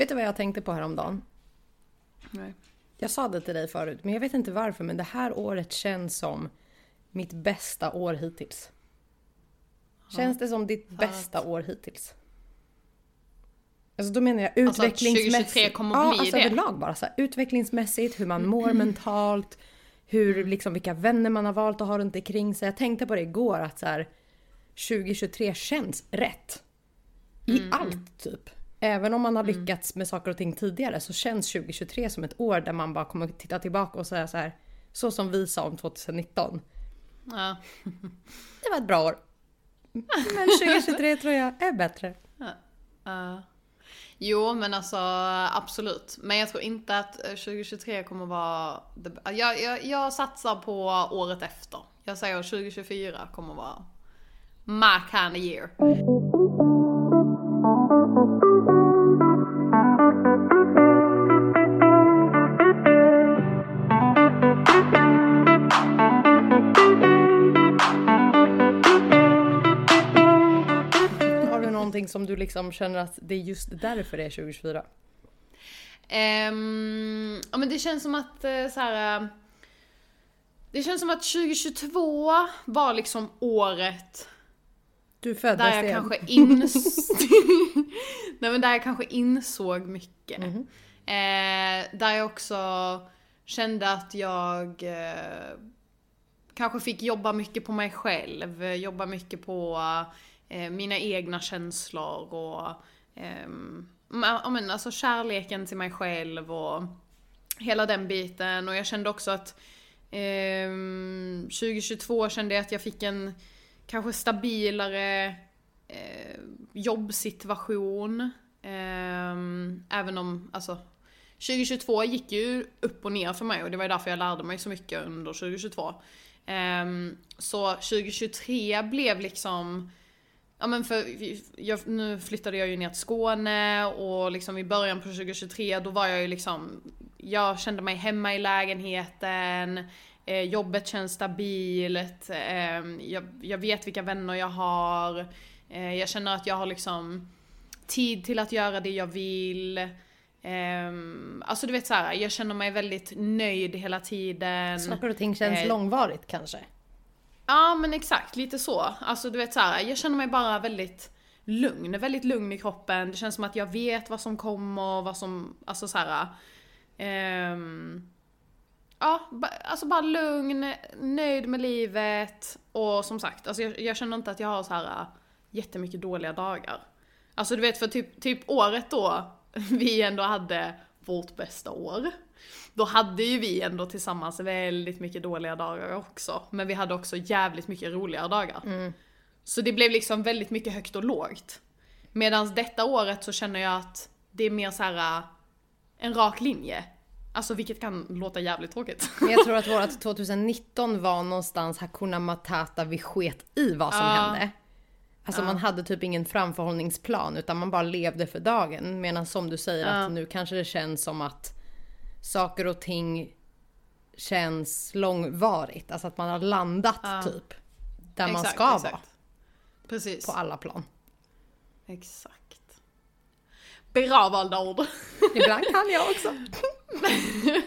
Vet du vad jag tänkte på häromdagen? Nej. Jag sa det till dig förut, men jag vet inte varför, men det här året känns som mitt bästa år hittills. Känns det som ditt bästa år hittills? Alltså då menar jag Alltså att utvecklingsmässigt. 2023 kommer ja, bli alltså det. överlag bara så här, utvecklingsmässigt, hur man mår mentalt, hur liksom vilka vänner man har valt att ha runt omkring sig. Jag tänkte på det igår att så här 2023 känns rätt. I Mm, allt typ. Även om man har lyckats med saker och ting tidigare så känns 2023 som ett år där man bara kommer titta tillbaka och säga så här. Så som vi sa om 2019. Ja. Det var ett bra år. Men 2023 tror jag är bättre. Ja. Jo, men alltså absolut. Men jag tror inte att eh, 2023 kommer vara... det- Jag, jag, jag satsar på året efter. Jag säger 2024 kommer vara my kind of year. Någonting som du liksom känner att det är just därför det är 2024? Ehm, ja men det känns som att eh, så här. eh, Det känns som att 2022 var liksom året Du föddes där jag igen. kanske ins... Nej men där jag kanske insåg mycket. Mhm. Eh, där jag också kände att jag eh, kanske fick jobba mycket på mig själv, jobba mycket på eh, Eh, mina egna känslor och ehm, ja, men alltså kärleken till mig själv och hela den biten. Och jag kände också att ehm, 2022 kände jag att jag fick en kanske stabilare eh, jobbsituation. Ehm, även om, alltså 2022 gick ju upp och ner för mig och det var ju därför jag lärde mig så mycket under 2022. Ehm, så 2023 blev liksom Ja men för jag, nu flyttade jag ju ner till Skåne och liksom i början på 2023 då var jag ju liksom Jag kände mig hemma i lägenheten eh, Jobbet känns stabilt eh, jag, jag vet vilka vänner jag har eh, Jag känner att jag har liksom Tid till att göra det jag vill Ehm, alltså du vet så här, jag känner mig väldigt nöjd hela tiden. Saker och ting känns Eh, långvarigt kanske. Ja men exakt, lite så. Alltså du vet så här, jag känner mig bara väldigt lugn, väldigt lugn i kroppen. Det känns som att jag vet vad som kommer, vad som, alltså så här. ehm, ja, alltså bara lugn, nöjd med livet och som sagt, alltså jag, jag känner inte att jag har så här jättemycket dåliga dagar. Alltså du vet för typ, typ året då vi ändå hade vårt bästa år. Då hade ju vi ändå tillsammans väldigt mycket dåliga dagar också. Men vi hade också jävligt mycket roligare dagar. Så det blev liksom väldigt mycket högt och lågt. Medan detta året så känner jag att det är mer så här äh, en rak linje. Alltså vilket kan låta jävligt tråkigt. Men jag tror att vårat 2019 var någonstans Hakuna Matata, vi sket i vad som Ja. hände. Alltså man hade typ ingen framförhållningsplan utan man bara levde för dagen. Medan som du säger Ja. att nu kanske det känns som att saker och ting känns långvarigt. Alltså att man har landat typ där man Exakt, ska vara exakt. Precis. på alla plan. Exakt. Bra valda ord. Ibland kan jag också.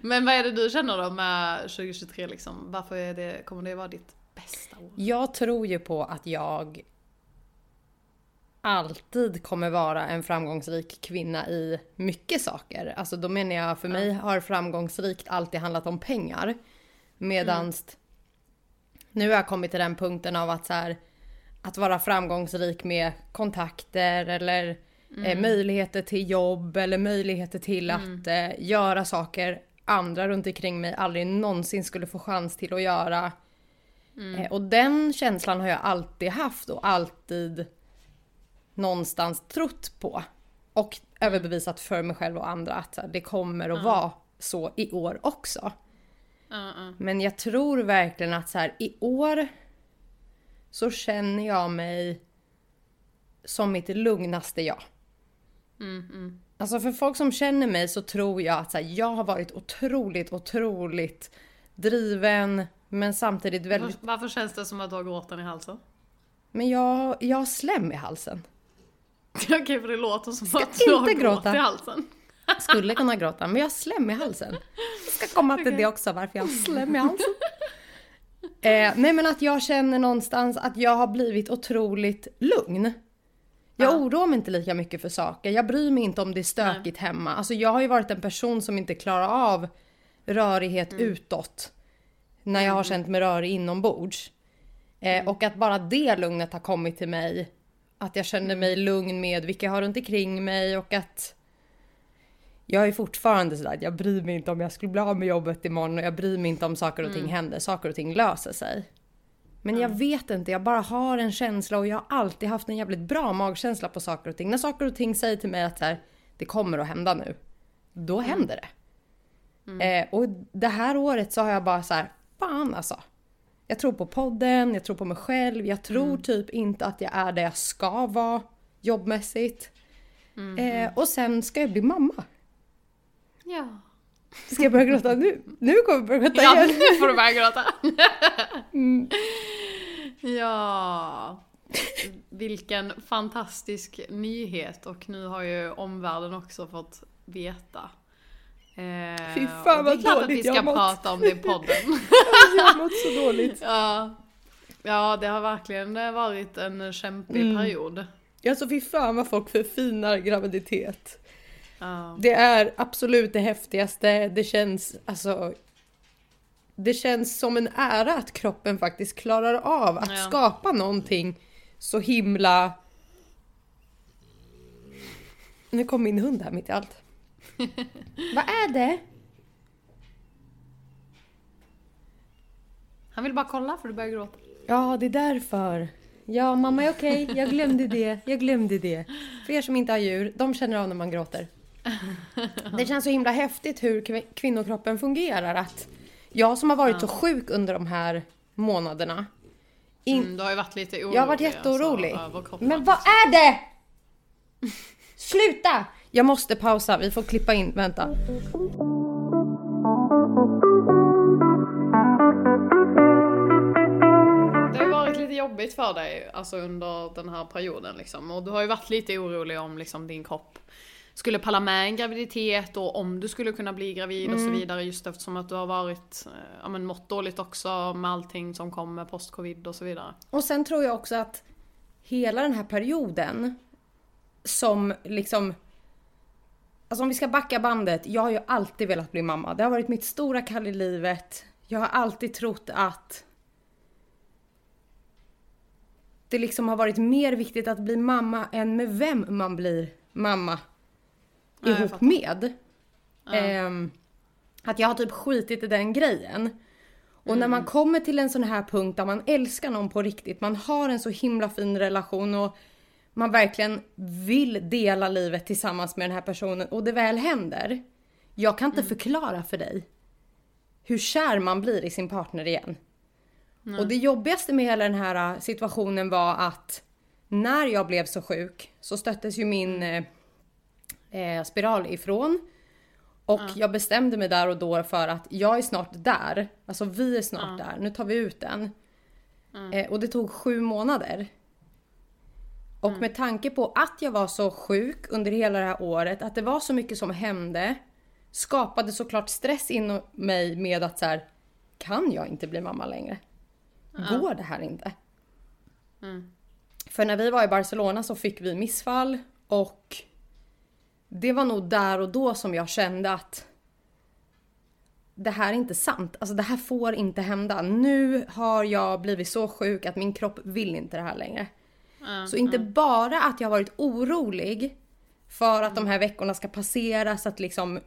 Men vad är det du känner då med 2023 liksom? Varför är det, kommer det vara ditt bästa år? Jag tror ju på att jag alltid kommer vara en framgångsrik kvinna i mycket saker. Alltså då menar jag, för mig har framgångsrikt alltid handlat om pengar. Medans nu har jag kommit till den punkten av att så här, att vara framgångsrik med kontakter eller eh, möjligheter till jobb eller möjligheter till att eh, göra saker andra runt omkring mig aldrig någonsin skulle få chans till att göra. Eh, och den känslan har jag alltid haft och alltid någonstans trott på. Och överbevisat för mig själv och andra att det kommer att vara så i år också. Ja. Men jag tror verkligen att så här, i år så känner jag mig som mitt lugnaste jag. Mm, Alltså för folk som känner mig så tror jag att så här, jag har varit otroligt, otroligt driven men samtidigt väldigt... Varför, varför känns det som att du har gråten i halsen? Men jag, jag har slem i halsen. Okej, för det låter som Ska att du har inte gråt gråta. i halsen. Skulle kunna gråta, men jag har slem i halsen. Jag ska komma till Okej. det också, varför jag har slem i halsen. Eh, nej men att jag känner någonstans att jag har blivit otroligt lugn. Jag Ja. oroar mig inte lika mycket för saker. Jag bryr mig inte om det är stökigt hemma. Alltså jag har ju varit en person som inte klarar av rörighet Mm. utåt. När jag har känt mig rörig inombords. Eh, Mm. och att bara det lugnet har kommit till mig. Att jag känner mig lugn med vilka jag har runt omkring mig och att jag är fortfarande sådär jag bryr mig inte om jag skulle bli av med jobbet imorgon och jag bryr mig inte om saker och ting händer. Saker och ting löser sig. Men jag vet inte, jag bara har en känsla och jag har alltid haft en jävligt bra magkänsla på saker och ting. När saker och ting säger till mig att här, det kommer att hända nu, då händer det. Eh, och det här året så har jag bara så här, fan alltså. Jag tror på podden, jag tror på mig själv, jag tror typ inte att jag är där jag ska vara jobbmässigt. Eh, och sen ska jag bli mamma. Ja. Ska jag börja gråta nu? Nu kommer jag börja gråta Ja, igen. nu får du börja gråta. Mm. Ja. Vilken fantastisk nyhet och nu har ju omvärlden också fått veta. Eh, Fy fan, och det är vad klart att dåligt vi jag ska har mått. prata om det i podden. Jag har mått så dåligt. ja. ja, det har verkligen varit en kämpig Mm. period. Alltså fy fan vad folk förfinar graviditet. Ja. Det är absolut det häftigaste. Det känns alltså. Det känns som en ära att kroppen faktiskt klarar av att Ja. skapa någonting så himla. Nu kom min hund här mitt i allt. vad är det? Han vill bara kolla för du börjar gråta. Ja, det är därför. Ja, mamma är okej. Jag glömde det. Jag glömde det. För er som inte har djur, de känner av när man gråter. Det känns så himla häftigt hur kv- kvinnokroppen fungerar. Att jag som har varit så sjuk under de här månaderna. In- Mm, du har ju varit lite orolig. jag har varit jätteorolig. Alltså, över kroppen. Men vad är det? Sluta! Jag måste pausa. Vi får klippa in. Vänta. Det har varit lite jobbigt för dig alltså under den här perioden liksom. Och du har ju varit lite orolig om liksom din kropp skulle palla med en graviditet och om du skulle kunna bli gravid och så vidare just eftersom att du har varit, eh, ja men mått dåligt också med allting som kom med post-covid och så vidare. Och sen tror jag också att hela den här perioden som liksom Alltså om vi ska backa bandet, jag har ju alltid velat bli mamma. Det har varit mitt stora kall i livet. Jag har alltid trott att det liksom har varit mer viktigt att bli mamma än med vem man blir mamma Ja, ihop med. Ehm, att jag har typ skitit i den grejen. Och när man kommer till en sån här punkt där man älskar någon på riktigt, man har en så himla fin relation och man verkligen vill dela livet tillsammans med den här personen och det väl händer. Jag kan inte förklara för dig hur kär man blir i sin partner igen. Och det jobbigaste med hela den här äh, situationen var att när jag blev så sjuk så stöttes ju min eh, spiral ifrån. Och jag bestämde mig där och då för att jag är snart där. Alltså vi är snart där. Nu tar vi ut den. Eh, och det tog sju månader. Och med tanke på att jag var så sjuk under hela det här året, att det var så mycket som hände, skapade såklart stress inom mig med att så här, kan jag inte bli mamma längre? Går det här inte? För när vi var i Barcelona så fick vi missfall och det var nog där och då som jag kände att det här är inte sant. Alltså det här får inte hända. Nu har jag blivit så sjuk att min kropp vill inte det här längre. Så inte bara att jag har varit orolig för att de här veckorna ska passera så att liksom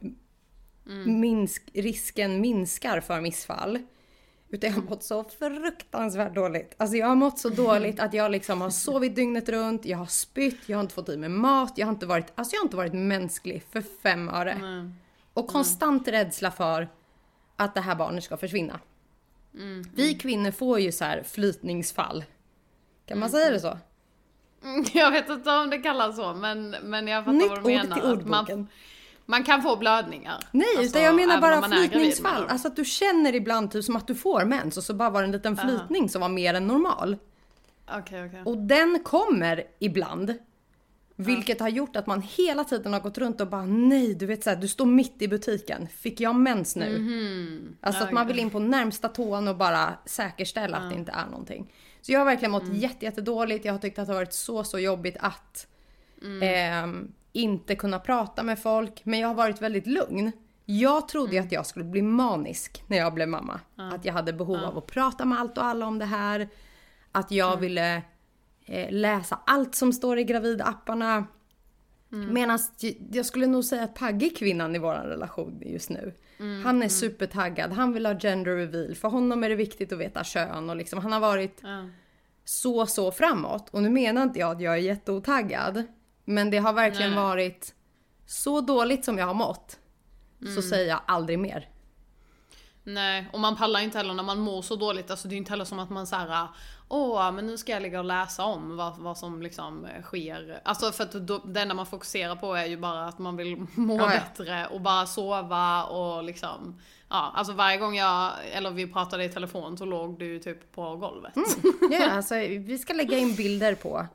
minsk, risken minskar för missfall. Utan jag har mått så fruktansvärt dåligt. Alltså jag har mått så dåligt att jag liksom har sovit dygnet runt, jag har spytt, jag har inte fått i mig mat, jag har inte varit, alltså jag har inte varit mänsklig för fem öre. Och konstant rädsla för att det här barnet ska försvinna. Vi kvinnor får ju så här flytningsfall. Kan man säga det så? Mm, Jag vet inte om det kallas så men, men jag fattar Nytt vad du ord menar. till Att ordboken. Man, man kan få blödningar. Nej, Alltså, utan jag menar bara flytningsfall. Alltså att du känner ibland typ som att du får mens och så bara var det en liten flytning som var mer än normal. Okej, okej. Och den kommer ibland. Vilket har gjort att man hela tiden har gått runt och bara nej, du vet såhär, du står mitt i butiken. Fick jag mens nu? Mhm. Alltså att man vill in på närmsta toan och bara säkerställa att det inte är någonting. Så jag har verkligen mått jätte, jätte dåligt. Jag har tyckt att det har varit så, så jobbigt att ehm, inte kunna prata med folk. Men jag har varit väldigt lugn. Jag trodde ju att jag skulle bli manisk när jag blev mamma. Att jag hade behov av att prata med allt och alla om det här. Att jag ville eh, läsa allt som står i gravidapparna. Medan jag skulle nog säga att Pagge är kvinnan i vår relation just nu. Han är supertaggad, han vill ha gender reveal. För honom är det viktigt att veta kön och liksom, han har varit Ja. så, så framåt. Och nu menar inte jag att jag är jätteotaggad. Men det har verkligen Nej. varit så dåligt som jag har mått. Mm. Så säger jag aldrig mer. Nej, och man pallar inte heller när man mår så dåligt. Alltså det är inte heller som att man såhär, åh men nu ska jag ligga och läsa om vad, vad som liksom eh, sker. Alltså för att då, det enda man fokuserar på är ju bara att man vill må Ja, ja. bättre och bara sova och liksom. Ja, alltså varje gång jag, eller vi pratade i telefon så låg du typ på golvet. Ja, alltså, vi ska lägga in bilder på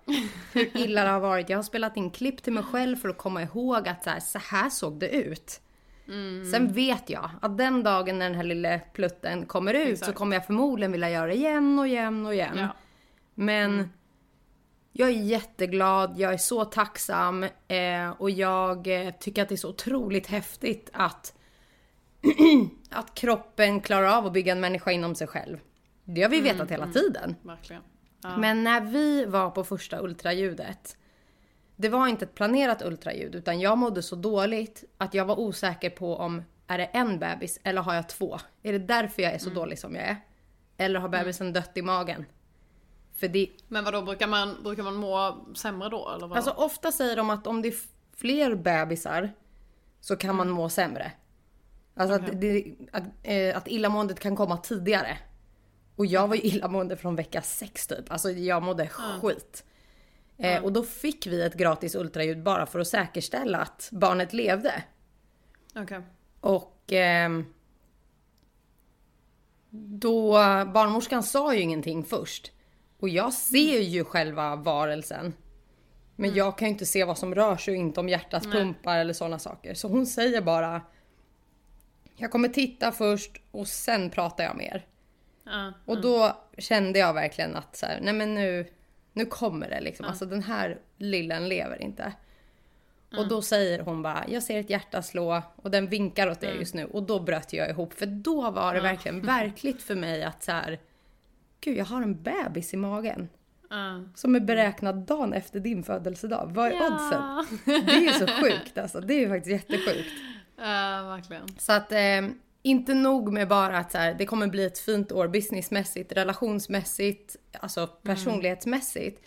hur illa det har varit. Jag har spelat in klipp till mig själv för att komma ihåg att så här, så här såg det ut. Mm. Sen vet jag att den dagen när den här lilla plutten kommer ut så Exakt. kommer jag förmodligen vilja göra det igen och igen och igen. Ja. Men jag är jätteglad, jag är så tacksam eh, och jag eh, tycker att det är så otroligt häftigt att, att kroppen klarar av att bygga en människa inom sig själv. Det har vi vetat hela tiden. Verkligen. Ja. Men när vi var på första ultraljudet. Det var inte ett planerat ultraljud utan jag mådde så dåligt att jag var osäker på om är det en bebis eller har jag två? Är det därför jag är så dålig som jag är? Eller har bebisen dött i magen? För det, Men vadå, brukar man, brukar man må sämre då eller vadå? alltså ofta säger de att om det är fler bebisar så kan man må sämre. Alltså att, det, att, eh, att illamåendet kan komma tidigare. Och jag var ju illamående från vecka sex typ. Alltså jag mådde skit. Eh, och då fick vi ett gratis ultraljud bara för att säkerställa att barnet levde. Okej. Och ehm, då, barnmorskan sa ju ingenting först. Och jag ser ju själva varelsen. Men jag kan ju inte se vad som rör sig och inte om hjärtat pumpar eller sådana saker. Så hon säger bara Jag kommer titta först och sen pratar jag mer. Ja. Och då kände jag verkligen att så här, nej men nu, nu kommer det liksom. Alltså den här lillen lever inte. Och då säger hon bara, jag ser ett hjärta slå och den vinkar åt er just nu. Och då bröt jag ihop. För då var det verkligen verkligt för mig att så här, gud jag har en bebis i magen. Ja. Som är beräknad dagen efter din födelsedag. Vad är oddsen? Ja. Det är ju så sjukt alltså. Det är ju faktiskt jättesjukt. Ja, verkligen. Så att eh, inte nog med bara att så här, det kommer bli ett fint år businessmässigt, relationsmässigt, alltså personlighetsmässigt.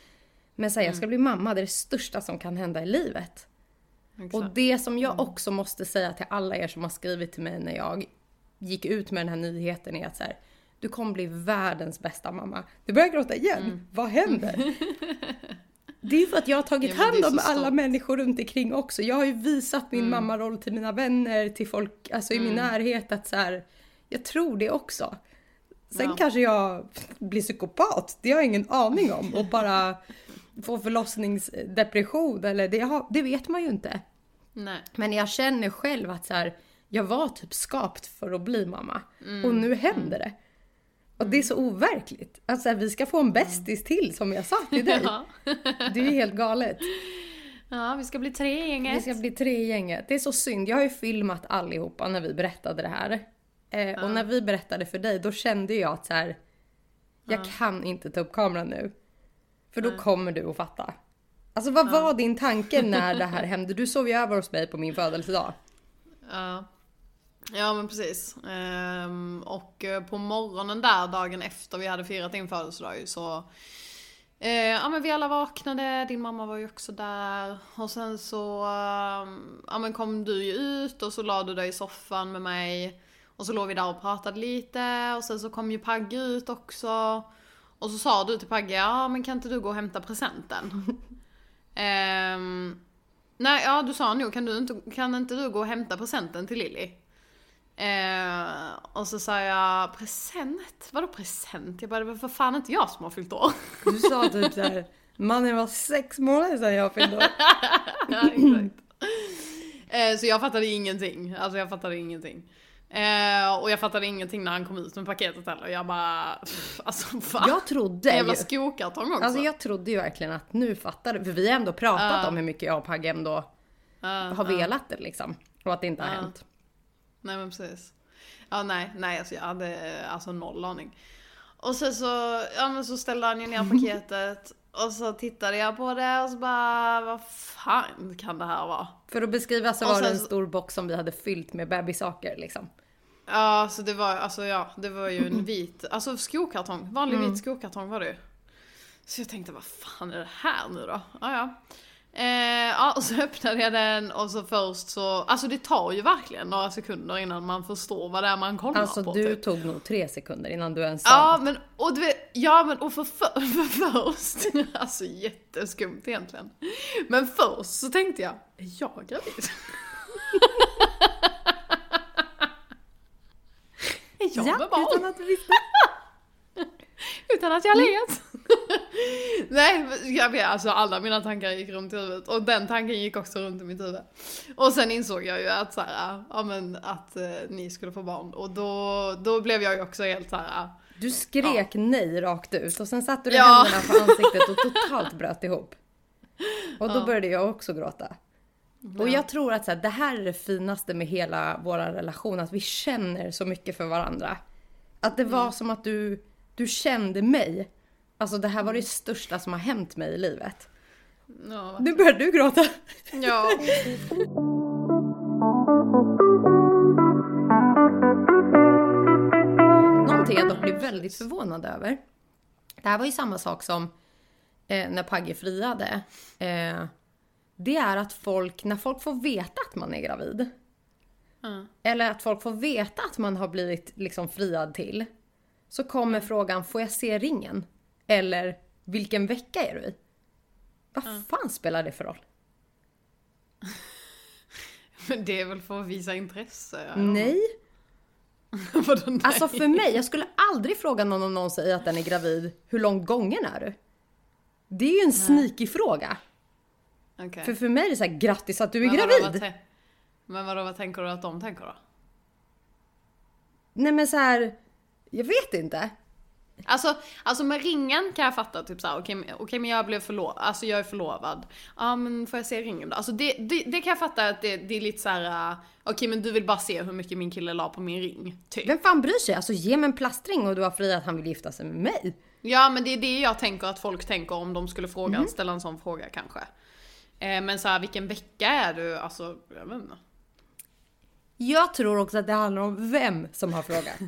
Men så här, jag ska bli mamma, det är det största som kan hända i livet. Exakt. Och det som jag också måste säga till alla er som har skrivit till mig när jag gick ut med den här nyheten är att så här, du kommer bli världens bästa mamma. Du börjar gråta igen. Vad händer? Det är för att jag har tagit Ja, hand om alla människor runt omkring också. Jag har ju visat min mammaroll till mina vänner, till folk alltså i min närhet att så här, jag tror det också. Sen Ja. kanske jag blir psykopat, det har jag ingen aning om. Och bara får förlossningsdepression eller det, har, det vet man ju inte. Nej. Men jag känner själv att så här, jag var typ skapt för att bli mamma. Och nu händer det. Och det är så overkligt. Att så här, vi ska få en bästis till som jag sa till dig. Ja. Det är ju helt galet. ja, vi ska bli tre i gänget. Vi ska bli tre i gänget. Det är så synd. Jag har ju filmat allihopa när vi berättade det här. Eh, Och när vi berättade för dig, då kände jag att så här, jag kan inte ta upp kameran nu. För då kommer du att fatta. Alltså vad var din tanke när det här hände? Du sov ju över hos mig på min födelsedag. Ja. Ja men precis. Ehm, och eh, på morgonen där, dagen efter vi hade firat din födelsedag så eh, Ja men vi alla vaknade, din mamma var ju också där. Och sen så ehm, ja, men kom du ju ut och så la du dig i soffan med mig. Och så låg vi där och pratade lite och sen så kom ju Pagge ut också. Och så sa du till Pagge, ja men kan inte du gå och hämta presenten? Ehm, nej, ja du sa nog, kan, du inte, kan inte du gå och hämta presenten till Lilly? Eh, och så sa jag, present? Vadå present? Jag bara, det var för fan inte jag som har fyllt år. Du sa typ såhär, Mannen var sex månader sedan jag fyllde år. Ja, exakt. Eh, Så jag fattade ingenting. Alltså jag fattade ingenting. Eh, och jag fattade ingenting när han kom ut med paketet heller. Jag bara, pff, alltså fan. Jag trodde jävla ju. skokartong också. Alltså jag trodde ju verkligen att nu fattar du. För vi har ändå pratat Ja. om hur mycket jag och Pagge ändå Ja, har velat det liksom. Och att det inte har hänt. Nej men precis. Ja nej, nej alltså jag hade alltså noll aning. Och sen så, ja men så ställde han ju ner paketet och så tittade jag på det och så bara, vad fan kan det här vara? För att beskriva så Och var det en stor box som vi hade fyllt med bebissaker liksom. Ja, så det var, alltså ja, det var ju en vit, alltså skokartong, vanlig vit skokartong var det ju. Så jag tänkte, vad fan är det här nu då? Ja, ja. Eh, ja, och så öppnade jag den och så först så, alltså det tar ju verkligen några sekunder innan man förstår vad det är man kollar Alltså på. du typ. tog nog tre sekunder innan du ens sa Ja men, och du vet, ja men och för, för, för först, alltså jätteskumt egentligen. Men först så tänkte jag, är jag gravid? är jag med barn? utan att du visste. Utan att jag let. Nej, jag vet, alltså alla mina tankar gick runt i huvudet och den tanken gick också runt i mitt huvud. Och sen insåg jag ju att så här, ja men att eh, ni skulle få barn och då, då blev jag ju också helt så här. Du skrek nej rakt ut och sen satte du Ja. händerna på ansiktet och totalt bröt ihop. Och då Ja. började jag också gråta. Och Ja. jag tror att så här, det här är det finaste med hela vår relation, att vi känner så mycket för varandra. Att det var Mm. som att du, du kände mig. Alltså det här var det Mm. största som har hänt mig i livet. Ja, Nu börjar du gråta. ja. Någonting jag dock blir väldigt förvånad över. Det här var ju samma sak som eh, när Pagge friade. Eh, det är att folk, när folk får veta att man är gravid. Ja. Eller att folk får veta att man har blivit liksom friad till. Så kommer frågan, får jag se ringen? Eller, vilken vecka är du i? Vad fan spelar det för roll? Men det är väl för att visa intresse? Nej. Vadå nej? Alltså för mig, jag skulle aldrig fråga någon om någon säger att den är gravid, hur långt gången är du? Det är ju en sneaky fråga. Okej. För för mig är det så här, grattis att du är Men vadå, gravid. vad tän- Men vadå, vad tänker du att de tänker då? Nej men så här, jag vet inte. Alltså, alltså med ringen kan jag fatta typ såhär, okej men- okej, men jag blev förlovad, alltså jag är förlovad. Ja men får jag se ringen då? Alltså det, det, det kan jag fatta att det, det är lite såhär, uh, okej men du vill bara se hur mycket min kille la på min ring, typ. Vem fan bryr sig? Alltså ge mig en plastring och du har fri att han vill gifta sig med mig. Ja men det är det jag tänker att folk tänker om de skulle fråga, Mhm. ställa en sån fråga kanske. Eh, men såhär, vilken vecka är du? Alltså, jag vet inte. Jag tror också att det handlar om vem som har frågat.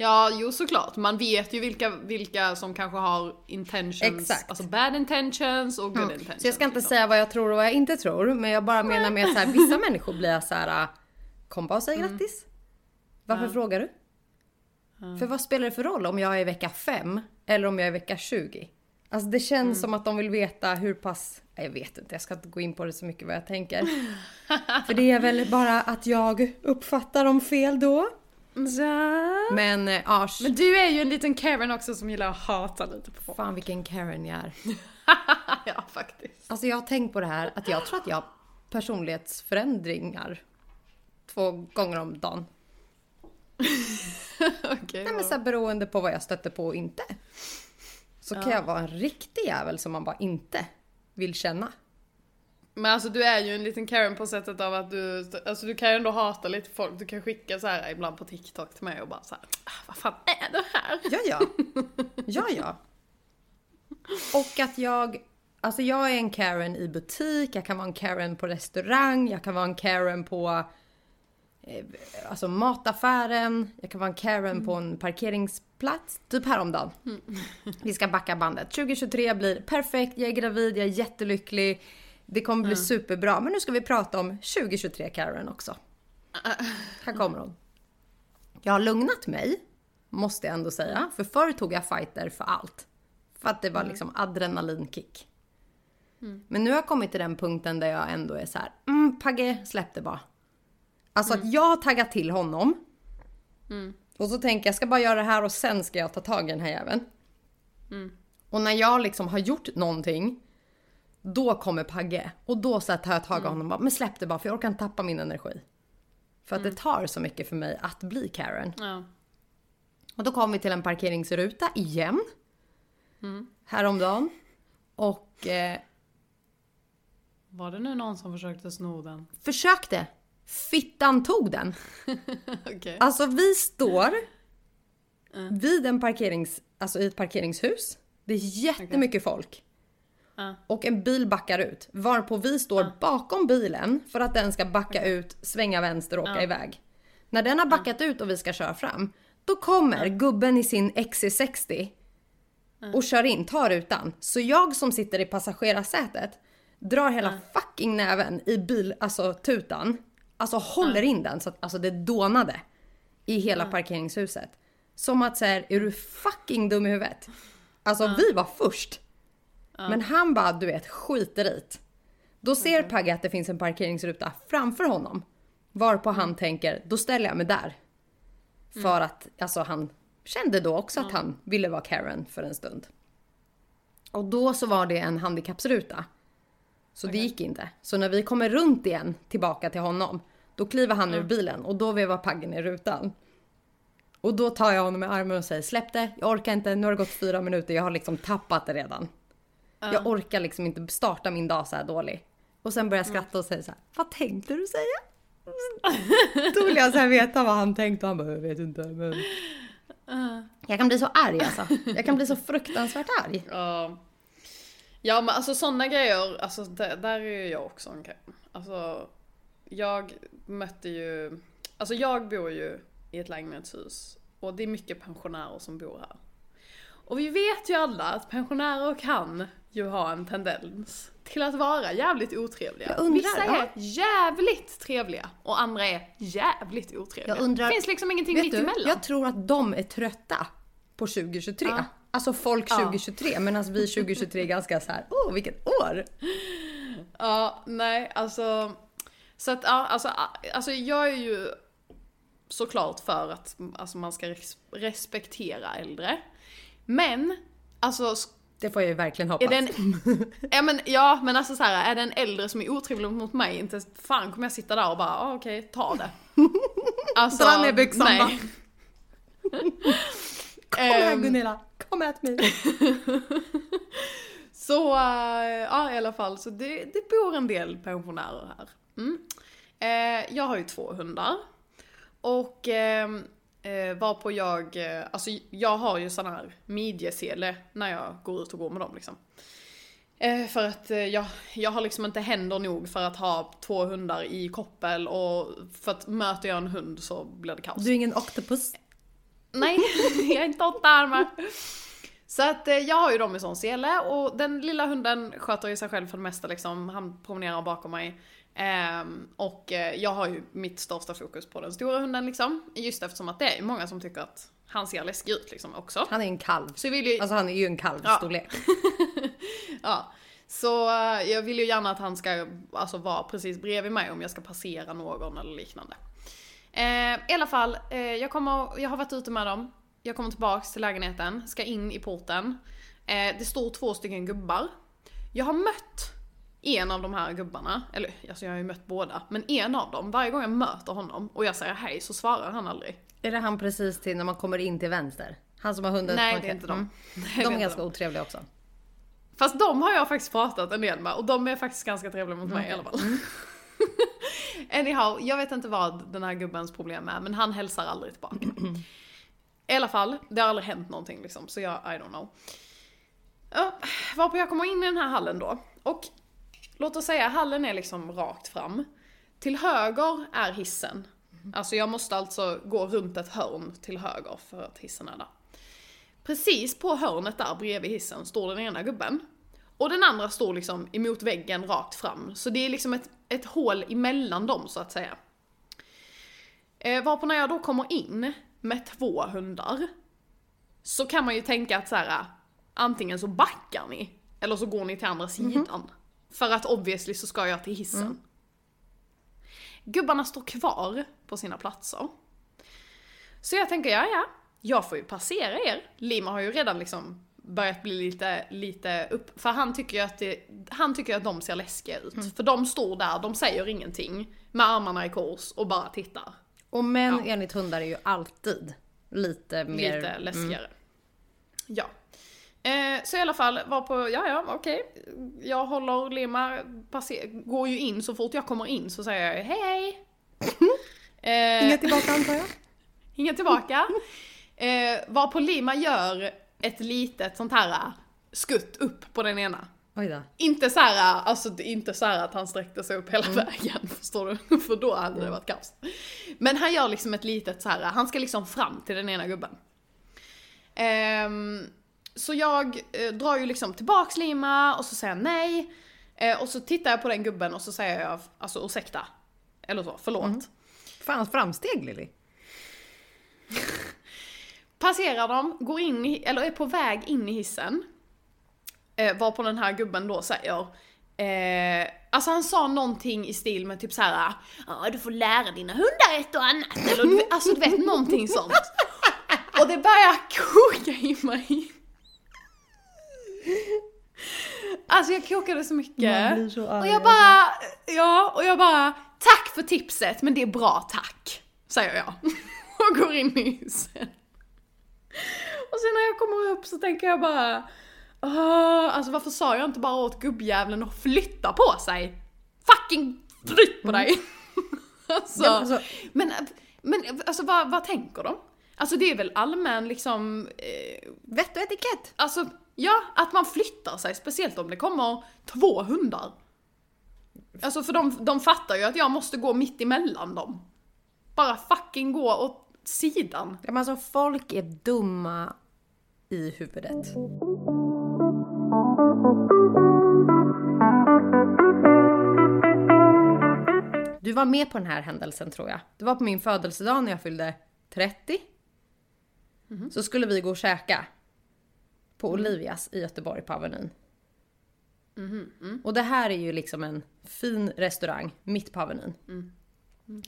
Ja, jo såklart. Man vet ju vilka, vilka som kanske har intentions, Exakt. alltså bad intentions och good intentions. Så jag ska inte liksom. säga vad jag tror och vad jag inte tror, men jag bara menar med att vissa människor blir så här. äh, kom bara och säg grattis. Varför frågar du? För vad spelar det för roll om jag är i vecka 5 eller om jag är i vecka 20? Alltså det känns som att de vill veta hur pass, jag vet inte, jag ska inte gå in på det så mycket vad jag tänker. för det är väl bara att jag uppfattar dem fel då. Ja. Men äh, Ars, Men du är ju en liten Karen också som gillar att hata lite på folk. fan vilken Karen jag är. ja, faktiskt. Alltså jag har tänkt på det här att jag tror att jag har personlighetsförändringar två gånger om dagen. Okej. Nej men så här, beroende på vad jag stöter på och inte. Så kan jag vara en riktig jävel som man bara inte vill känna. Men alltså du är ju en liten Karen på sättet av att du, alltså du kan ju ändå hata lite folk. Du kan skicka så här ibland på TikTok till mig och bara så här, ah, vad fan är det här? Ja, ja. Ja, ja. Och att jag... Alltså jag är en Karen i butik, jag kan vara en Karen på restaurang, jag kan vara en Karen på eh, alltså mataffären, jag kan vara en Karen på en parkeringsplats. Typ häromdagen. Vi ska backa bandet. 2023 blir perfekt, jag är gravid, jag är jättelycklig. Det kommer bli superbra. Men nu ska vi prata om 2023 Karen också. Här kommer hon. Jag har lugnat mig, måste jag ändå säga. För förr tog jag fighter för allt. För att det var liksom adrenalinkick. Men nu har jag kommit till den punkten där jag ändå är så här, mm, Pagge, släpp det bara. Alltså att jag har taggat till honom. Och så tänker jag, jag ska bara göra det här och sen ska jag ta tag i den här jäveln. Och när jag liksom har gjort någonting, då kommer Pagge. Och då så här tar jag tag i honom och bara, men släpp det bara för jag orkar inte tappa min energi. För att det tar så mycket för mig att bli Karen. Ja. Och då kom vi till en parkeringsruta igen. Häromdagen. Och eh, Var det nu någon som försökte sno den? försökte. Fittan tog den. Okej. Alltså vi står vid en parkerings, alltså i ett parkeringshus. Det är jättemycket folk. Och en bil backar ut. Varpå vi står bakom bilen för att den ska backa ut, svänga vänster och åka iväg. När den har backat ut och vi ska köra fram. Då kommer gubben i sin XC60 och kör in, tar rutan. Så jag som sitter i passagerarsätet drar hela fucking näven i bil, alltså tutan. Alltså håller in den så att alltså, det dånade i hela parkeringshuset. Som att säga, är du fucking dum i huvudet? Alltså vi var först. Men han bara, du vet, skiter i. Då ser Pagge att det finns en parkeringsruta framför honom. Varpå han tänker, då ställer jag mig där. För att alltså, han kände då också att han ville vara Karen för en stund. Och då så var det en handikappsruta. Så det gick inte. Så när vi kommer runt igen tillbaka till honom, då kliver han ur bilen och då vevar Paggen i rutan. Och då tar jag honom i armen och säger släpp det, jag orkar inte, nu har det gått fyra minuter, jag har liksom tappat det redan. Jag orkar liksom inte starta min dag så här dålig. Och sen börjar jag skratta och säga så här, vad tänkte du säga? Då vill jag så här veta vad han tänkte och han bara, jag vet inte men... Jag kan bli så arg alltså. Jag kan bli så fruktansvärt arg. Ja. Ja men alltså sådana grejer, alltså där, där är ju jag också en grej. Alltså jag mötte ju, alltså jag bor ju i ett lägenhetshus och det är mycket pensionärer som bor här. Och vi vet ju alla att pensionärer kan ju ha en tendens till att vara jävligt otrevliga. Undrar, Vissa ja. är jävligt trevliga och andra är jävligt otrevliga. Jag undrar- det finns liksom ingenting mitt du, emellan. jag tror att de är trötta på 2023. Ja. Alltså folk Ja. 2023 medan vi 2023 är ganska så här, åh vilket år! Ja, nej, alltså. Så att, ja, alltså, alltså jag är ju såklart för att alltså, man ska res- respektera äldre. Men, alltså, Det får jag ju verkligen är hoppas. den, ja, men, ja men alltså så här, är det en äldre som är otrevlig mot mig, inte fan kommer jag sitta där och bara, ah, okej, ta det. Alltså, Dra ner byxorna. nej. Kom här Ehm. Gunilla, kom ät mig! Så, äh, ja i alla fall, så det, det bor en del pensionärer här. Mm. Eh, jag har ju två hundar. Och eh, eh, varpå jag, eh, alltså jag har ju sån här midjesele när jag går ut och går med dem liksom. Eh, för att eh, jag, jag har liksom inte händer nog för att ha två hundar i koppel och för att möter jag en hund så blir det kaos. Du är ingen octopus. Nej, jag är inte åtta armar. Så att eh, jag har ju dem i sån sele och den lilla hunden sköter ju sig själv för det mesta liksom. Han promenerar bakom mig. Ehm, och eh, jag har ju mitt största fokus på den stora hunden liksom. Just eftersom att det är många som tycker att han ser läskig ut liksom också. Han är en kalv. Så vill ju, Alltså han är ju en kalvstorlek. ja. Så eh, jag vill ju gärna att han ska alltså, vara precis bredvid mig om jag ska passera någon eller liknande. Eh, I alla fall, eh, jag, kommer, jag har varit ute med dem. Jag kommer tillbaks till lägenheten, ska in i porten. Eh, det står två stycken gubbar. Jag har mött en av de här gubbarna, eller alltså jag har ju mött båda, men en av dem, varje gång jag möter honom och jag säger hej så svarar han aldrig. Är det han precis till när man kommer in till vänster? Han som har hunden Nej, det är inte Mm. dem. Nej, är De är ganska otrevliga också. Fast de har jag faktiskt pratat en del med och de är faktiskt ganska trevliga mot mig i alla fall. Anyhow, jag vet inte vad den här gubbens problem är men han hälsar aldrig tillbaka. I alla fall, det har aldrig hänt någonting liksom så jag, I don't know. Ja, varpå jag kommer in i den här hallen då och låt oss säga hallen är liksom rakt fram. Till höger är hissen. Alltså jag måste alltså gå runt ett hörn till höger för att hissen är där. Precis på hörnet där bredvid hissen står den ena gubben. Och den andra står liksom emot väggen rakt fram. Så det är liksom ett, ett hål emellan dem så att säga. Eh, varpå när jag då kommer in med två hundar. Så kan man ju tänka att så här, antingen så backar ni. Eller så går ni till andra sidan. För att obviously så ska jag till hissen. Gubbarna står kvar på sina platser. Så jag tänker, ja ja, jag får ju passera er. Lima har ju redan liksom börjat bli lite, lite upp, för han tycker ju att det, han tycker att de ser läskiga ut. Mm. För de står där, de säger ingenting, med armarna i kors och bara tittar. Och män Ja. enligt hundar är ju alltid lite mer... Lite läskigare. Ja. Eh, så i alla fall var på, ja ja okej. Jag håller Lima, går ju in så fort jag kommer in så säger jag hej hej. eh, Inget tillbaka antar jag? Inget tillbaka. Eh, varpå Lima gör ett litet sånt här skutt upp på den ena. Inte så här, alltså det är inte så här att han sträckte sig upp hela vägen, förstår du? För då hade det varit kaos. Men han gör liksom ett litet så här, han ska liksom fram till den ena gubben. Ehm, så jag eh, drar ju liksom tillbaks Lima och så säger jag nej. Eh, och så tittar jag på den gubben och så säger jag alltså ursäkta. Eller så, förlåt. Fan framsteg Lilly. Passerar dem, går in i, eller är på väg in i hissen. Eh, varpå den här gubben då säger eh, Alltså han sa någonting i stil med typ så här. Ja du får lära dina hundar ett och annat. Eller alltså du vet någonting sånt. Och det börjar koka i mig. Alltså jag kokade så mycket. Så arg, och jag bara, ja, och jag bara, tack för tipset men det är bra tack. Säger jag. Och går in i hissen. Och sen när jag kommer upp så tänker jag bara, "Åh, alltså varför sa jag inte bara åt gubbjävlen att flytta på sig? Fucking flytt på dig! alltså, Ja, alltså- men, men alltså vad, vad tänker de? Alltså det är väl allmän liksom, eh, Vett och etikett. alltså ja, att man flyttar sig, speciellt om det kommer två hundar. Alltså för de, de fattar ju att jag måste gå mitt emellan dem. Bara fucking gå åt sidan. Ja, men alltså folk är dumma i huvudet. Du var med på den här händelsen tror jag. Det var på min födelsedag när jag fyllde 30. Så skulle vi gå och käka. På Olivias i Göteborg på Avenyn. Och det här är ju liksom en fin restaurang mitt på Avenyn.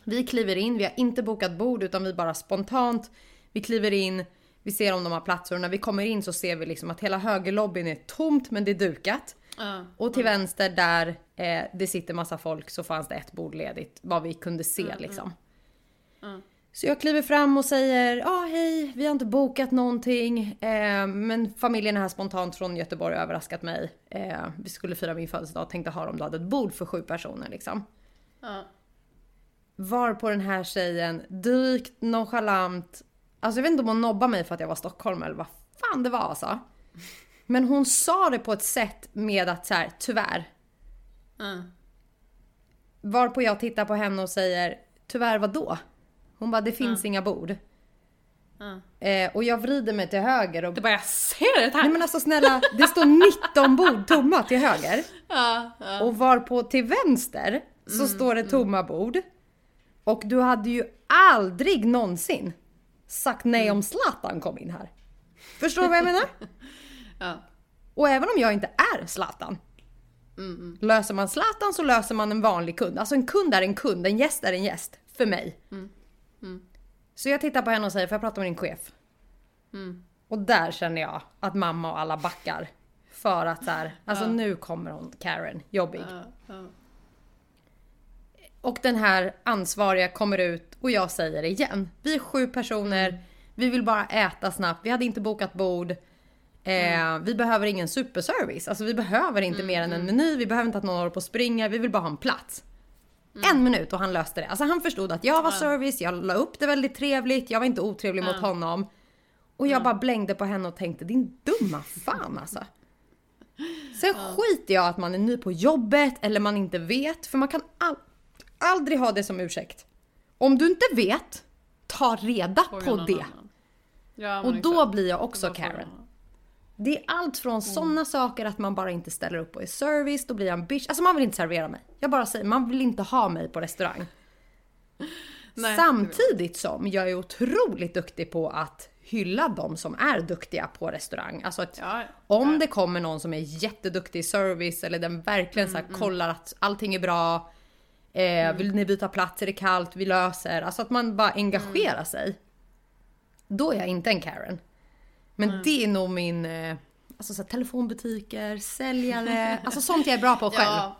Vi kliver in, vi har inte bokat bord utan vi bara spontant, vi kliver in, vi ser om de har platser och när vi kommer in så ser vi liksom att hela högerlobbyn är tomt men det är dukat. Ja. Och till vänster där eh, det sitter massa folk så fanns det ett bord ledigt, vad vi kunde se liksom. Så jag kliver fram och säger, ja ah, hej, vi har inte bokat någonting. Eh, men familjen är här spontant från Göteborg och överraskat mig. Eh, vi skulle fira min födelsedag och tänkte ha om du hade ett bord för sju personer liksom. Ja. Var på den här tjejen dykt, nonchalant. Alltså jag vet inte om hon nobbade mig för att jag var Stockholm eller vad fan det var alltså. Men hon sa det på ett sätt med att så här, tyvärr. Ja. Varpå jag tittar på henne och säger, tyvärr vad då? Hon bara, det finns inga bord. Eh, och jag vrider mig till höger och... Det bara, jag ser det här! Nej men alltså snälla, det står 19 bord tomma till höger. Och varpå till vänster så står det tomma bord. Och du hade ju aldrig någonsin sagt nej om Zlatan kom in här. Förstår du vad jag menar? Ja. Och även om jag inte är Zlatan. Löser man Zlatan så löser man en vanlig kund. Alltså en kund är en kund, en gäst är en gäst. För mig. Så jag tittar på henne och säger, får jag prata med din chef? Och där känner jag att mamma och alla backar. För att så här, alltså nu kommer hon Karen, jobbig. Ja, ja. Och den här ansvariga kommer ut och jag säger det igen. Vi är sju personer, vi vill bara äta snabbt, vi hade inte bokat bord. Eh, Vi behöver ingen superservice, alltså vi behöver inte mer än en meny, vi behöver inte att någon håller på och springer, vi vill bara ha en plats. En minut och han löste det. Alltså han förstod att jag var service, jag la upp det väldigt trevligt, jag var inte otrevlig mot honom. Och jag bara blängde på henne och tänkte din dumma fan alltså. Sen skiter jag att man är ny på jobbet eller man inte vet, för man kan all, aldrig ha det som ursäkt. Om du inte vet, ta reda Fråga på det. Ja, Och då exakt. blir jag också Karen. Det är allt från sådana saker att man bara inte ställer upp och är service, då blir jag en bitch. Alltså man vill inte servera mig. Jag bara säger, man vill inte ha mig på restaurang. Nej, Samtidigt som jag är otroligt duktig på att hylla de som är duktiga på restaurang. Alltså att Ja, om ja. det kommer någon som är jätteduktig i service eller den verkligen så här kollar att allting är bra. Eh, Vill ni byta plats? Är det kallt? Vi löser. Alltså att man bara engagerar sig. Då är jag inte en Karen. Men det är nog min... Eh, Alltså så här, telefonbutiker, säljare, alltså sånt jag är bra på själv. Ja.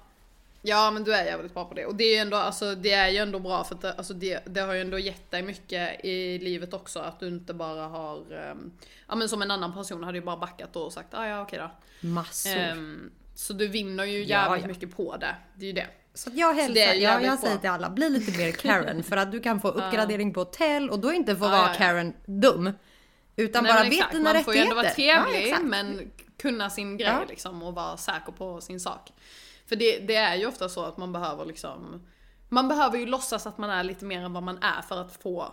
Ja men du är jävligt bra på det och det är ju ändå, alltså, det är ju ändå bra för att det, alltså, det, det har ju ändå gett dig mycket i livet också att du inte bara har, um, ja men som en annan person hade ju bara backat och sagt ah, ja okej då. Massor. Um, så du vinner ju Ja, jävligt ja. mycket på det, det är ju det. Så jag hälsar, jag, jag säger till alla, bli lite mer Karen för att du kan få uppgradering på hotell och då inte få Ja, vara ja, ja. Karen dum. Utan Nej, bara vet exakt, dina man får ju ändå rättigheter. vara trevlig Ja, men kunna sin grej Ja. liksom och vara säker på sin sak. För det, det är ju ofta så att man behöver liksom Man behöver ju låtsas att man är lite mer än vad man är för att få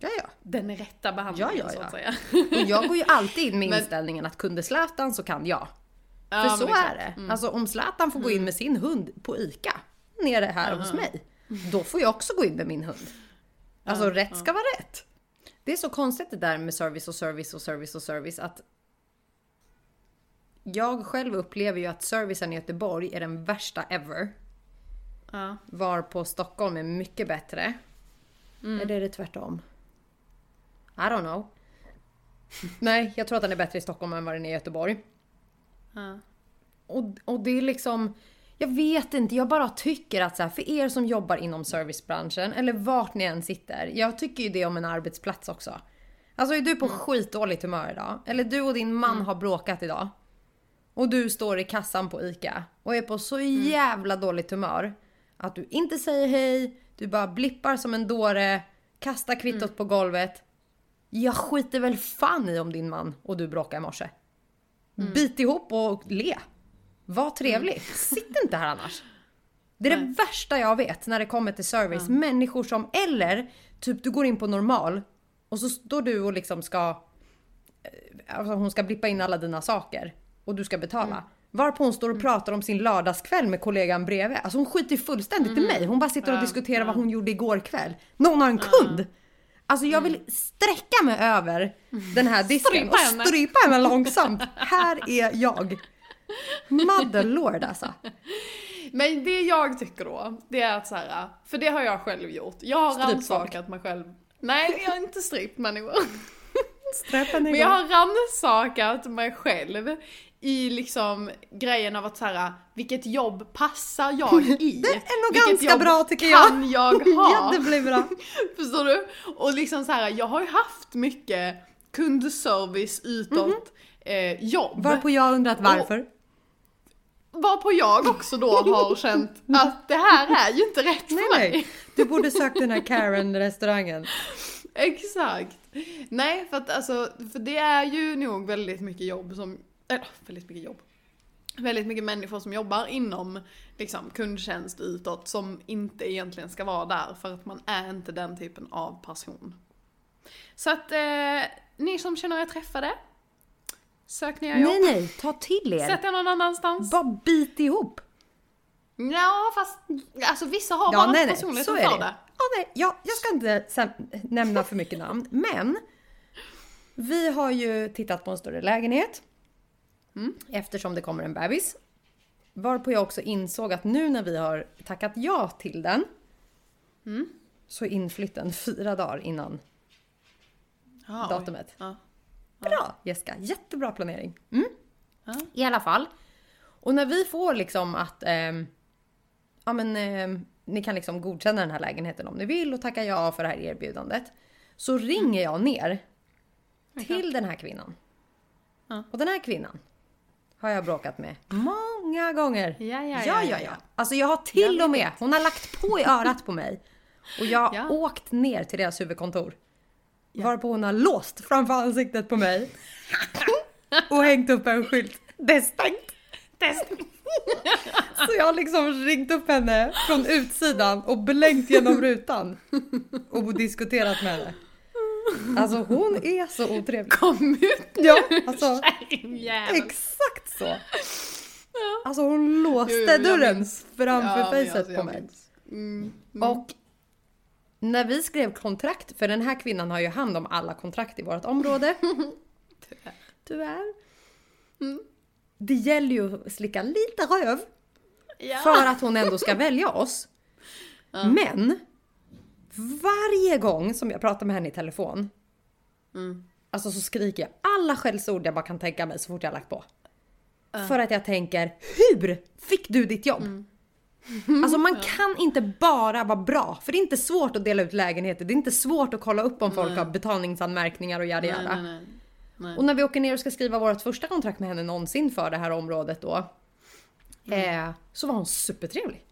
Ja, ja. den rätta behandlingen Ja, ja, så ja. att säga. Och jag går ju alltid in med Men- inställningen att kunde Zlatan så kan jag. Ja, För så är det. Mm. Alltså om Zlatan får gå in med sin hund på ICA nere här hos mig. Då får jag också gå in med min hund. Alltså Ja, rätt ska vara rätt. Det är så konstigt det där med service och service och service och service att jag själv upplever ju att servicen i Göteborg är den värsta ever. Ja. Var på Stockholm är mycket bättre. Mm. Eller är det tvärtom? I don't know. Nej, jag tror att den är bättre i Stockholm än vad den är i Göteborg. Ja. Och, och det är liksom, jag vet inte, jag bara tycker att så här, för er som jobbar inom servicebranschen, eller vart ni än sitter, jag tycker ju det om en arbetsplats också. Alltså är du på skitdåligt humör idag, eller du och din man har bråkat idag, och du står i kassan på ICA och är på så jävla dåligt humör att du inte säger hej, du bara blippar som en dåre, kastar kvittot på golvet. Jag skiter väl fan i om din man och du bråkar i morse. Bit ihop och le. Var trevlig. Sitt inte här annars. Det är det värsta jag vet när det kommer till service. Människor som, eller typ du går in på normal och så står du och liksom ska, eh, alltså hon ska blippa in alla dina saker och du ska betala. Varpå hon står och pratar om sin lördagskväll med kollegan bredvid. Alltså hon skiter fullständigt i mig. Hon bara sitter och Ja, diskuterar ja. vad hon gjorde igår kväll. Någon har en kund. Alltså jag vill sträcka mig över den här disken Strypa och strypa henne långsamt. Här är jag. Mother Lord alltså. Men det jag tycker då, det är att så här, för det har jag själv gjort. Jag har rannsakat mig själv. Nej, jag har inte strypt människor. Men jag har rannsakat mig själv i liksom grejen av att så här, vilket jobb passar jag i? Det är nog Vilket ganska jobb bra tycker jag. kan jag ha? Ja, det blir bra. Förstår du? Och liksom så här, jag har ju haft mycket kundservice utåt eh, jobb. Varpå jag undrat varför. Varpå jag också då har känt att det här är ju inte rätt för Nej, mig. nej. Du borde sökt den här Karen-restaurangen. Exakt. Nej, för att alltså, för det är ju nog väldigt mycket jobb som, eller väldigt mycket jobb. Väldigt mycket människor som jobbar inom liksom, kundtjänst utåt som inte egentligen ska vara där för att man är inte den typen av person. Så att eh, ni som känner er träffade, sök nya jobb. Nej, nej, ta till er. Sätt er någon annanstans. Bara bit ihop. Ja, fast alltså vissa har Ja, bara nej, personligheten så är det. det. Ja, nej, ja, jag ska inte nämna för mycket namn, men vi har ju tittat på en större lägenhet eftersom det kommer en bebis. Varpå jag också insåg att nu när vi har tackat ja till den så är inflytten fyra dagar innan oj. datumet. Ja. Bra Jessica, jättebra planering. Mm. Ja. I alla fall. Och när vi får liksom att ehm, ja men ehm, ni kan liksom godkänna den här lägenheten om ni vill och tacka ja för det här erbjudandet. Så ringer jag ner till den här kvinnan. Ja. Och den här kvinnan har jag bråkat med många gånger. Ja, ja, ja, ja, ja, ja. Alltså jag har till och med, hon har lagt på i örat på mig. Och jag har Ja. åkt ner till deras huvudkontor. Varpå hon har låst framför ansiktet på mig. och hängt upp en skylt. Det är stängt! Så jag har liksom ringt upp henne från utsidan och blänkt genom rutan. Och diskuterat med henne. Alltså hon är så otrevlig. Kom ut nu Ja, alltså exakt så. Alltså hon låste Jo, jo, jag dörren framför Ja, facet alltså, på mig. Mm. Mm. Och när vi skrev kontrakt, för den här kvinnan har ju hand om alla kontrakt i vårt område. Tyvärr. Tyvärr. Mm. Det gäller ju att slicka lite röv Ja. för att hon ändå ska välja oss. Men varje gång som jag pratar med henne i telefon, Mm. alltså så skriker jag alla skällsord jag bara kan tänka mig så fort jag lagt på. För att jag tänker, hur fick du ditt jobb? Alltså man kan inte bara vara bra, för det är inte svårt att dela ut lägenheter. Det är inte svårt att kolla upp om folk har betalningsanmärkningar och yada Nej, yada. nej, nej. nej. Och när vi åker ner och ska skriva vårt första kontrakt med henne någonsin för det här området då. Eh, så var hon supertrevlig.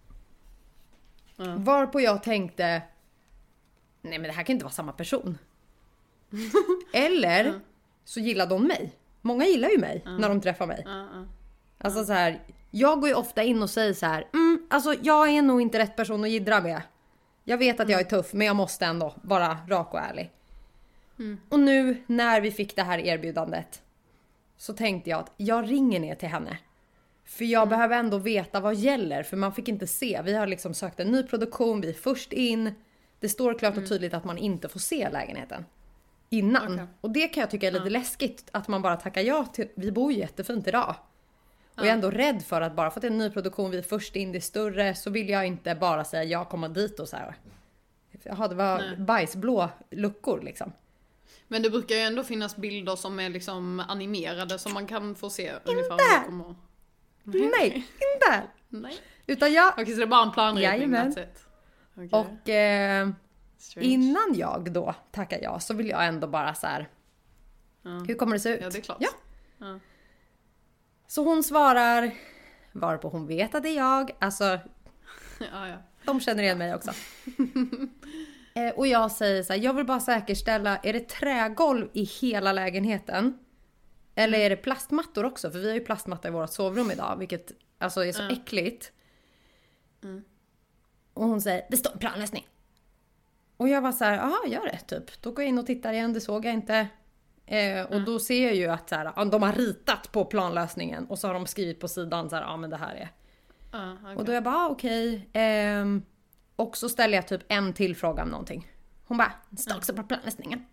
Ja. Varpå jag tänkte, nej men det här kan inte vara samma person. Eller så gillade hon mig. Många gillar ju mig när de träffar mig. Alltså så här, jag går ju ofta in och säger så här, mm, alltså jag är nog inte rätt person att jiddra med. Jag vet att jag är tuff men jag måste ändå vara rak och ärlig. Och nu när vi fick det här erbjudandet så tänkte jag att jag ringer ner till henne. För jag behöver ändå veta vad gäller för man fick inte se. Vi har liksom sökt en ny produktion, vi är först in. Det står klart och tydligt att man inte får se lägenheten. Innan. Okej. Och det kan jag tycka är lite läskigt att man bara tackar ja till. Vi bor ju jättefint idag. Och jag är ändå rädd för att bara för att det är en ny produktion, vi är först in, det är större, så vill jag inte bara säga ja, komma dit och så här. Jaha, det var Nej. bajsblå luckor liksom. Men det brukar ju ändå finnas bilder som är liksom animerade som man kan få se ungefär hur det kommer att- Nej, inte! Nej. Utan jag... Okej, så det är bara en planritning, Jajamän. Okej. Och eh, innan jag då tackar ja så vill jag ändå bara så här. Ja. Hur kommer det se ut? Ja, det är klart. Ja. Ja. Så hon svarar, varpå hon vet att det är jag. Alltså, Ja, ja. de känner igen mig också. eh, och jag säger så här, jag vill bara säkerställa, är det trägolv i hela lägenheten? Eller är det plastmattor också? För vi har ju plastmatta i vårt sovrum idag, vilket alltså är så Ja. äckligt. Mm. Och hon säger, det står planlösning. Och jag var så här, jaha gör det typ. Då går jag in och tittar igen, det såg jag inte. Eh, och då ser jag ju att så här, de har ritat på planlösningen och så har de skrivit på sidan så här, ja men det här är. Ja, okej. Och då är jag bara, ah, okej. Ehm, och så ställer jag typ en till fråga om någonting. Hon bara, står också på planlösningen.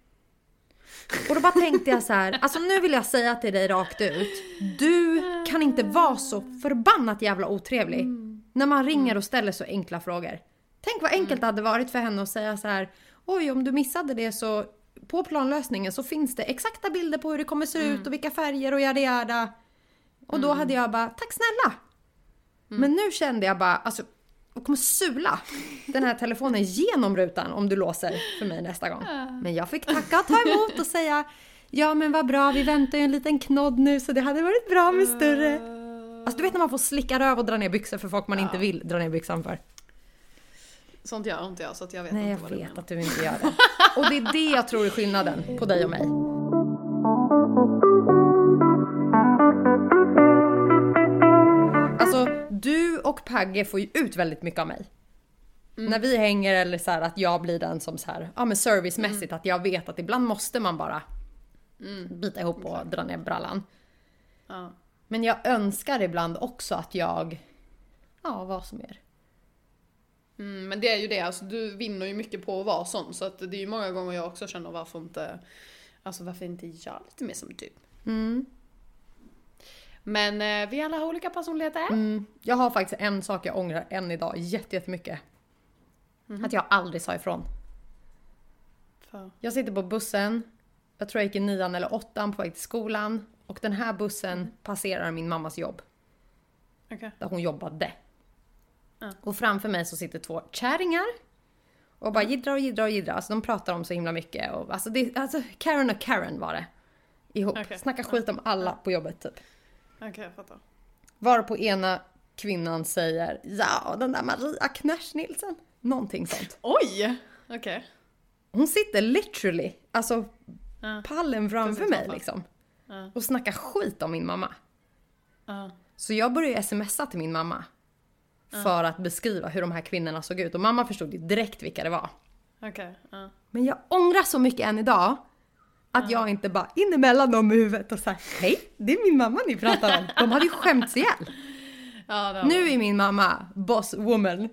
Och då bara tänkte jag så här, alltså nu vill jag säga till dig rakt ut. Du kan inte vara så förbannat jävla otrevlig. När man ringer och ställer så enkla frågor. Tänk vad enkelt det hade varit för henne att säga så här. Oj, om du missade det så på planlösningen så finns det exakta bilder på hur det kommer se ut och vilka färger och yada yada. Och då hade jag bara, tack snälla. Men nu kände jag bara, alltså jag kommer sula den här telefonen genom rutan om du låser för mig nästa gång. Men jag fick tacka och ta emot och säga Ja men vad bra, vi väntar ju en liten knodd nu så det hade varit bra med större. Alltså du vet när man får slicka röv och dra ner byxor för folk man inte vill dra ner byxan för. Sånt gör inte jag så jag vet Nej jag inte vad du vet menar. att du inte gör det. Och det är det jag tror är skillnaden på dig och mig. Alltså du och Pagge får ju ut väldigt mycket av mig. När vi hänger eller så här att jag blir den som så här, ja men servicemässigt att jag vet att ibland måste man bara bita ihop och dra ner brallan. Ja. Men jag önskar ibland också att jag, ja vad som är. Mm, men det är ju det, alltså du vinner ju mycket på att vara sån så att det är ju många gånger jag också känner varför inte, alltså varför inte jag lite mer som typ. Mm. Men eh, vi alla har olika personligheter. Mm, jag har faktiskt en sak jag ångrar än idag jätte- jättemycket. Att jag aldrig sa ifrån. För, Jag sitter på bussen, jag tror jag gick i nian eller åttan på väg till skolan. Och den här bussen passerar min mammas jobb, okej. där hon jobbade. Och framför mig så sitter två kärringar. Och bara jiddrar och jiddrar och jiddrar. Alltså de pratar om så himla mycket. Och, alltså, det, alltså Karen och Karen var det. Ihop. Okej. Snackar skit om alla på jobbet typ. Okej, jag fattar. Varpå ena kvinnan säger ja den där Maria Knasch Nilsson. Någonting sånt. Oj! Okej. Hon sitter literally, alltså Ja. pallen framför mig liksom. Ja. Och snackar skit om min mamma. Ja. Så jag började ju smsa till min mamma. För att beskriva hur de här kvinnorna såg ut. Och mamma förstod ju direkt vilka det var. Okej. Ja. Men jag ångrar så mycket än idag. Att jag inte bara in emellan dem i huvudet och sagt hej, det är min mamma ni pratar om. De hade ju skämts ihjäl. Ja, Nu är min mamma boss woman.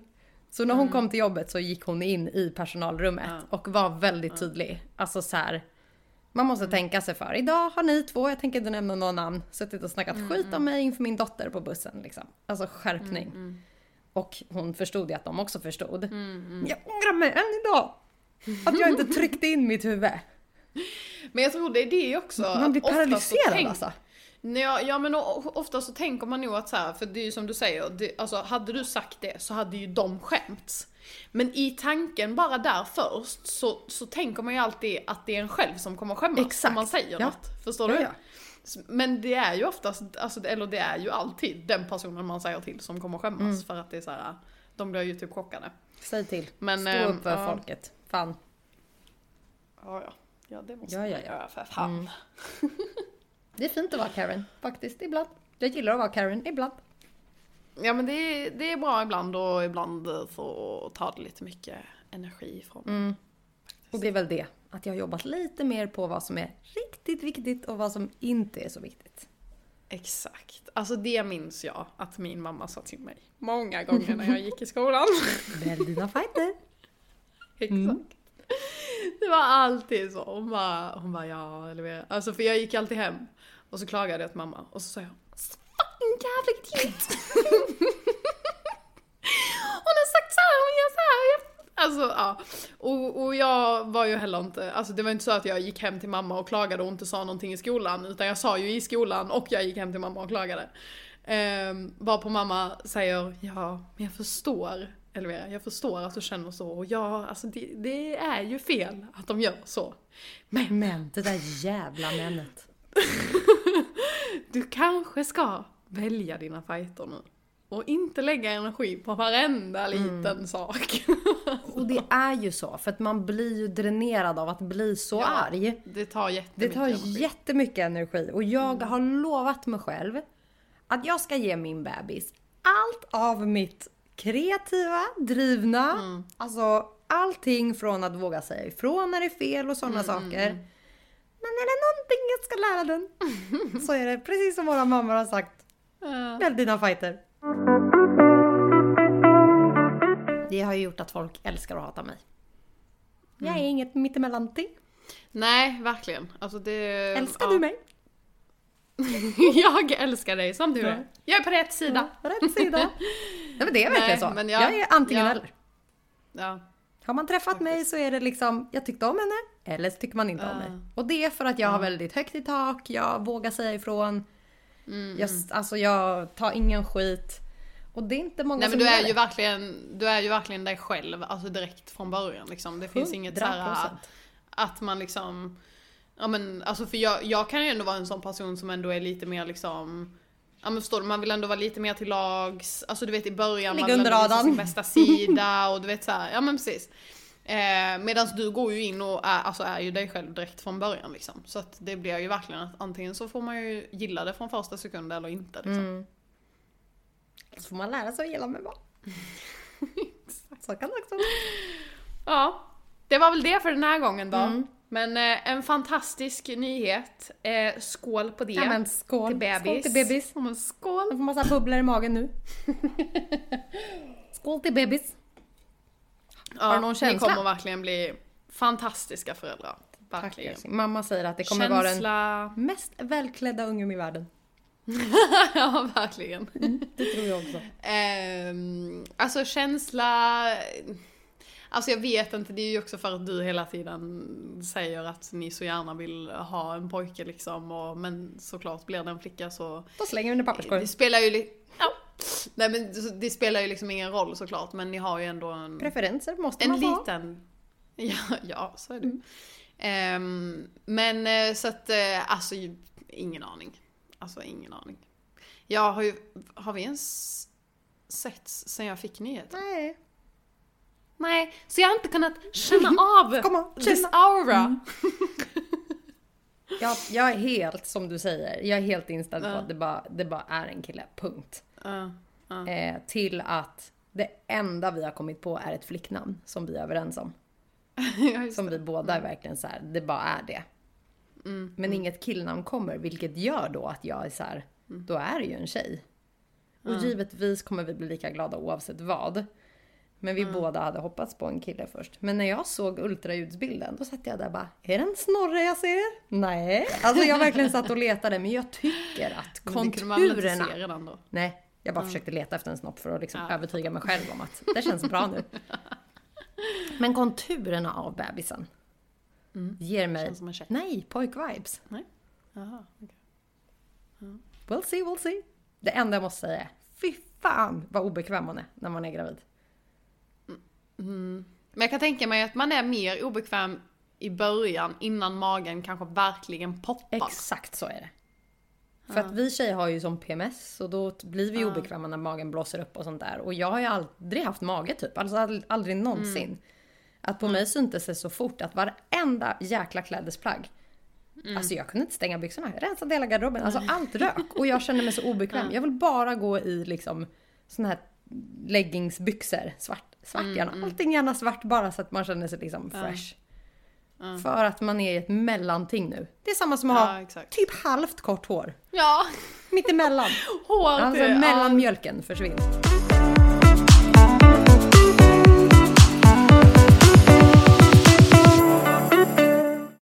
Så när hon kom till jobbet så gick hon in i personalrummet Ja. och var väldigt tydlig. Alltså så här. Man måste tänka sig för. Idag har ni två, jag tänker inte nämna några namn, suttit och snackat skit om mig inför min dotter på bussen. Liksom. Alltså skärpning. Och hon förstod ju att de också förstod. Men Jag ångrar mig än idag. Att jag inte tryckte in mitt huvud. Men jag tror det är det också. Man blir paralyserad tänk- alltså. Ja, ja men ofta så tänker man nog att så här, för det är ju som du säger, det, alltså hade du sagt det så hade ju de skämts. Men i tanken bara där först så, så tänker man ju alltid att det är en själv som kommer skämmas Exakt. om man säger Ja. något. Förstår Ja, du? ja. Men det är ju oftast, alltså, eller det är ju alltid den personen man säger till som kommer skämmas Mm. för att det är så här, de blir ju typ chockade. Säg till. Men, Stå ehm, upp för ja. folket. Fan. Ja, ja. Ja, det måste Ja, ja, ja. göra för fan. Mm. Det är fint att vara Karen, faktiskt, ibland. Jag gillar att vara Karen, ibland. Ja men det är, det är bra ibland och ibland så tar det lite mycket energi ifrån. Mm. Och det är väl det, att jag har jobbat lite mer på vad som är riktigt viktigt och vad som inte är så viktigt. Exakt. Alltså det minns jag att min mamma sa till mig många gånger när jag gick i skolan. Välj dina fighter. Exakt. Mm. Det var alltid så. Hon bara, hon bara ja, eller Alltså för jag gick alltid hem och så klagade jag till mamma och så sa jag fucking jävla idiot. hon har sagt så här, hon gör så här. Alltså ja. Och, och jag var ju heller inte, alltså det var inte så att jag gick hem till mamma och klagade och inte sa någonting i skolan. Utan jag sa ju i skolan och jag gick hem till mamma och klagade. Um, på mamma säger ja, men jag förstår Elvira, jag förstår att du känner så och ja, alltså det, det är ju fel att de gör så. Men Men det där jävla männet. du kanske ska välja dina fighter nu. Och inte lägga energi på varenda liten sak. Och det är ju så, för att man blir ju dränerad av att bli så Ja, arg. Det tar Det jättemycket tar energi. jättemycket energi och jag har lovat mig själv att jag ska ge min bebis allt av mitt kreativa, drivna, alltså allting från att våga säga ifrån när det är fel och sådana saker. Men är det någonting jag ska lära den så är det precis som våra mammor har sagt, välj dina fighter. Det har ju gjort att folk älskar att hata mig. Jag är inget mittemellanting. Nej, verkligen. Alltså det... Älskar ja. du mig? jag älskar dig som du är. Jag är på rätt sida. Ja, rätt sida. Ja, men det är verkligen Nej, så. men jag- jag är antingen ja. eller. Ja. Har man träffat mig så är det liksom, jag tyckte om henne, eller så tycker man inte om Ja. mig. Och det är för att jag har väldigt högt i tak, jag vågar säga ifrån. Mm, Jag, alltså jag tar ingen skit. Och det är inte många Nej men som du är ju det. verkligen, du är ju verkligen dig själv, alltså direkt från början liksom. Det finns inget 100%. såhär att man liksom, ja men alltså för jag, jag kan ju ändå vara en sån person som ändå är lite mer liksom Ja men förstår du, man vill ändå vara lite mer till lags, alltså du vet i början, Ligga man vill visa sin bästa sida och du vet såhär, ja men precis. Eh, Medan du går ju in och är, alltså är ju dig själv direkt från början liksom. Så att det blir ju verkligen att antingen så får man ju gilla det från första sekund eller inte liksom. Mm. Så får man lära sig att gilla mig bara. så kan det också. Ja, det var väl det för den här gången då. Mm. Men eh, en fantastisk nyhet. Eh, skål på det. Ja, men skål. Till bebis. Skål till bebis. Ja, men skål. Jag får massa bubblor i magen nu. Skål till bebis. Ja, Har du någon Ni känsla? kommer verkligen bli fantastiska föräldrar. Tack Verkligen. älskling. Mamma säger att det kommer vara den Känsla. mest välklädda ungen i världen. ja, verkligen. Det tror jag också. Ehm, alltså känsla... Alltså jag vet inte, det är ju också för att du hela tiden säger att ni så gärna vill ha en pojke liksom. Och, men såklart blir det en flicka så Då slänger vi den i papperskorgen. Det spelar ju ja. Nej men det spelar ju liksom ingen roll såklart men ni har ju ändå en, Preferenser måste en man få ha. liten... Ja, ja så är det Ehm, Men eh, så att eh, alltså ingen aning. Alltså ingen aning. Jag har ju, har vi ens setts sen jag fick nyheten? Nej. Nej, så jag har inte kunnat känna av Kom on, this aura. Jag, jag är helt som du säger, jag är helt inställd på Ja. att det bara, det bara är en kille, punkt. Ja, ja. Eh, till att det enda vi har kommit på är ett flicknamn som vi är överens om. Som det. vi båda är verkligen så här, det bara är det. Mm, Men inget killnamn kommer, vilket gör då att jag är så här, Mm. då är det ju en tjej. Och givetvis kommer vi bli lika glada oavsett vad. Men vi båda hade hoppats på en kille först. Men när jag såg ultraljudsbilden, då satt jag där och bara, är det en snorre jag ser? Nej. Alltså jag verkligen satt och letade, men jag tycker att Men det konturerna... redan då? Nej, jag bara försökte leta efter en snopp för att liksom Ja, övertyga mig själv om att det känns bra nu. Men konturerna av bebisen ger mig... Nej, pojk-vibes. Nej? Jaha, okej. We'll see, we'll see. Det enda jag måste säga är, fy fan vad obekväm man är när man är gravid. Men jag kan tänka mig att man är mer obekväm i början innan magen kanske verkligen poppar. Exakt så är det. För att vi tjejer har ju som PMS och då blir vi obekväma när magen blåser upp och sånt där. Och jag har ju aldrig haft mage typ, alltså ald- aldrig någonsin. Att på mig syntes det så fort att varenda jäkla klädesplagg Alltså jag kunde inte stänga byxorna, jag rensade hela garderoben. Alltså allt rök och jag kände mig så obekväm. Jag vill bara gå i liksom såna här leggingsbyxor, svart, svart gärna. Allting gärna svart bara så att man känner sig liksom fresh. För att man är i ett mellanting nu. Det är samma som att Ja, ha exakt. typ halvt kort hår. Ja, Mitt emellan. hår Alltså det- mellan ja. mjölken försvinner.